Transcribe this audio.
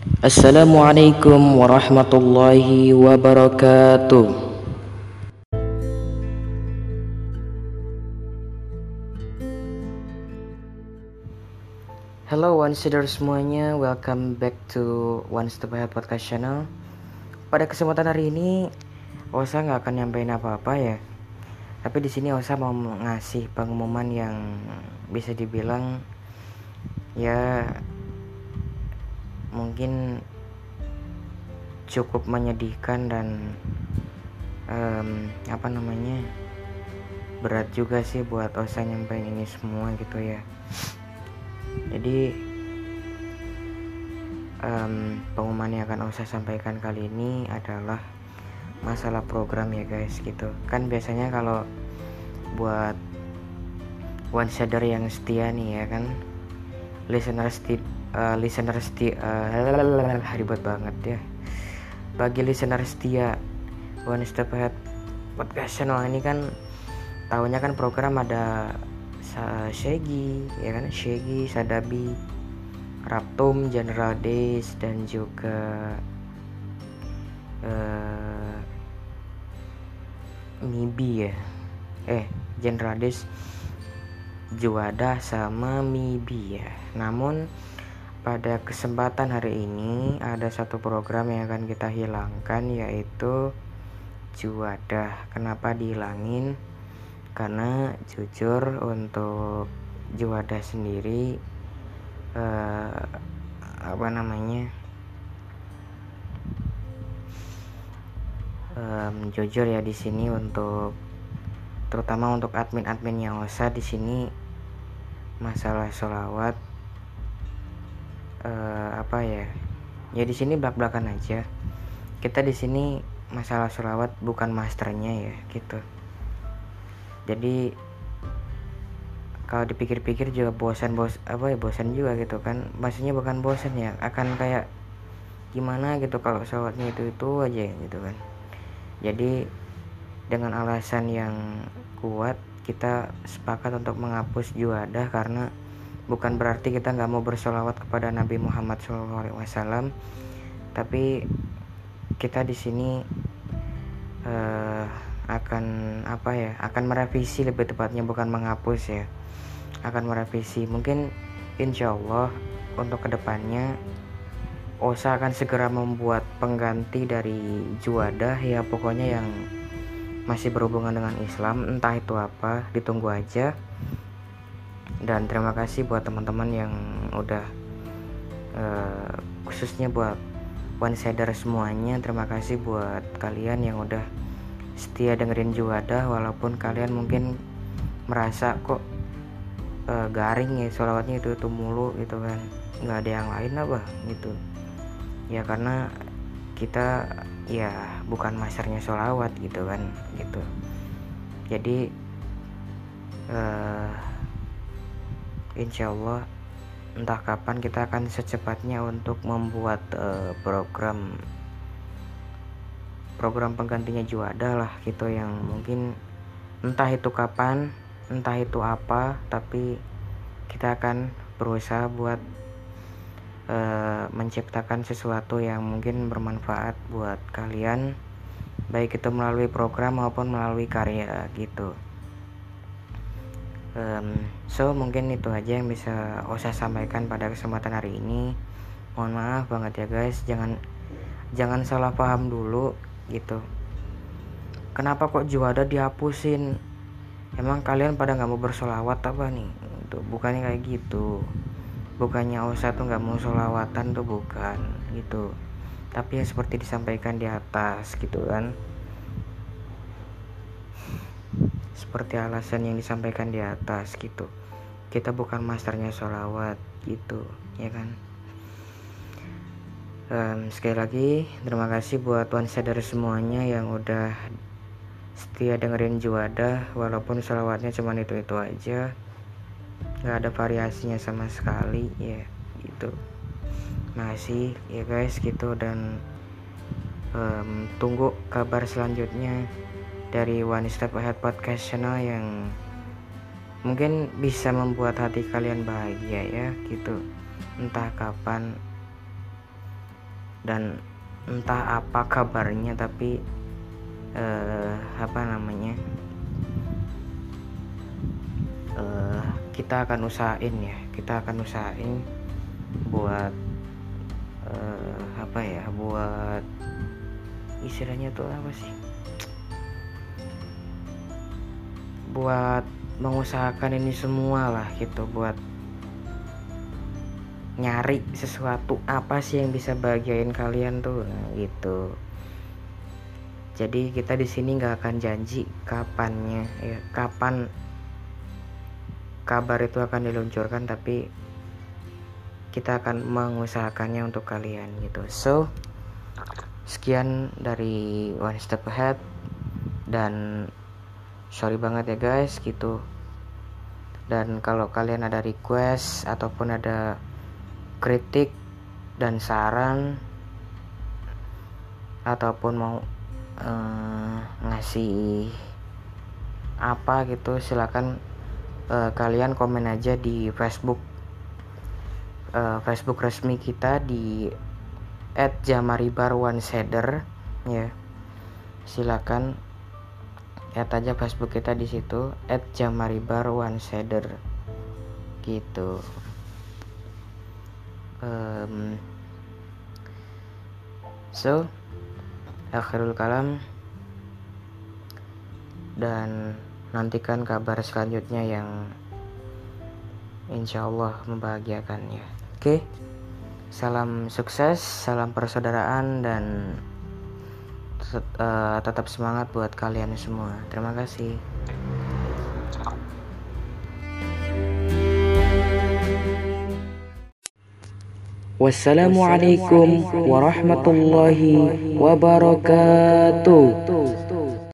Assalamualaikum warahmatullahi wabarakatuh. Hello one seeder semuanya, welcome back to One Step Ahead Podcast Channel. Pada kesempatan hari ini, Osa nggak akan nyampein apa-apa ya. Tapi di sini Osa mau ngasih pengumuman yang bisa dibilang ya mungkin cukup menyedihkan dan um, apa namanya berat juga sih buat Osa nyampein ini semua gitu ya. Jadi um, pengumuman yang akan saya sampaikan kali ini adalah masalah program ya guys gitu. Kan biasanya kalau buat one shader yang setia nih ya kan listener sti uh, listener setia uh, ribet banget ya. Bagi listener setia one step ahead podcast channel ini kan tahunya kan program ada Shaggy ya kan? Shaggy Sadabi Raptum General Days dan juga uh, Mibi ya. Eh General Days Juada sama Mibi ya. Namun pada kesempatan hari ini ada satu program yang akan kita hilangkan yaitu Juada kenapa dihilangin? Karena jujur untuk Juwada sendiri uh, apa namanya um, jujur ya di sini untuk terutama untuk admin-admin yang osa di sini masalah sholawat uh, apa ya? Ya di sini belak belakan aja. Kita di sini masalah sholawat bukan masternya ya gitu. Jadi kalau dipikir-pikir juga bosan bos apa ya bosan juga gitu kan. Maksudnya bukan bosan ya akan kayak gimana gitu kalau pesawatnya itu itu aja gitu kan. Jadi dengan alasan yang kuat kita sepakat untuk menghapus juadah karena bukan berarti kita nggak mau bersolawat kepada Nabi Muhammad SAW tapi kita di sini uh, akan apa ya akan merevisi lebih tepatnya bukan menghapus ya akan merevisi. Mungkin insya Allah untuk ke depannya Osa akan segera membuat pengganti dari Juada ya pokoknya yang masih berhubungan dengan Islam. Entah itu apa ditunggu aja dan terima kasih buat teman-teman yang udah uh, khususnya buat one shader semuanya. Terima kasih buat kalian yang udah setia dengerin Juwada walaupun kalian mungkin merasa kok uh, garing ya sholawatnya itu itu mulu gitu kan. Nggak ada yang lain apa gitu. Ya karena kita ya bukan masternya sholawat gitu kan gitu. Jadi uh, insya Allah entah kapan kita akan secepatnya untuk membuat uh, program program penggantinya Juada lah gitu yang mungkin entah itu kapan entah itu apa tapi kita akan berusaha buat uh, menciptakan sesuatu yang mungkin bermanfaat buat kalian baik itu melalui program maupun melalui karya gitu um, so mungkin itu aja yang bisa saya sampaikan pada kesempatan hari ini. Mohon maaf banget ya guys. Jangan jangan salah paham dulu gitu. Kenapa kok juada dihapusin? Emang kalian pada nggak mau bersolawat apa nih? Itu bukannya kayak gitu. Bukannya Osa tuh nggak mau solawatan tuh bukan gitu. Tapi ya seperti disampaikan di atas gitu kan seperti alasan yang disampaikan di atas gitu. Kita bukan masternya solawat gitu ya kan? Um, sekali lagi terima kasih buat one dari semuanya yang udah setia dengerin Juwada walaupun salawatnya cuma itu itu aja. Nggak ada variasinya sama sekali ya gitu. Masih ya guys gitu. Dan um, tunggu kabar selanjutnya dari One Step Ahead Podcast Channel yang mungkin bisa membuat hati kalian bahagia ya gitu. Entah kapan dan entah apa kabarnya tapi uh, apa namanya uh, kita akan usahain ya kita akan usahain buat uh, apa ya buat istilahnya tuh apa sih buat mengusahakan ini semua lah gitu buat nyari sesuatu apa sih yang bisa bahagiain kalian tuh nah, gitu. Jadi kita di sini nggak akan janji kapannya ya kapan kabar itu akan diluncurkan tapi kita akan mengusahakannya untuk kalian gitu. So sekian dari one step ahead dan sorry banget ya guys gitu. Dan kalau kalian ada request ataupun ada kritik dan saran ataupun mau uh, ngasih apa gitu silakan uh, kalian komen aja di Facebook uh, Facebook resmi kita di @jamaribar one ya. Silakan add aja Facebook kita di situ @jamaribar one shader. Gitu. Um, so akhirul kalam. Dan nantikan kabar selanjutnya yang insya Allah membahagiakan ya oke? Okay? salam sukses salam persaudaraan dan uh, tetap semangat buat kalian semua. Terima kasih. Wassalamualaikum warahmatullahi wabarakatuh.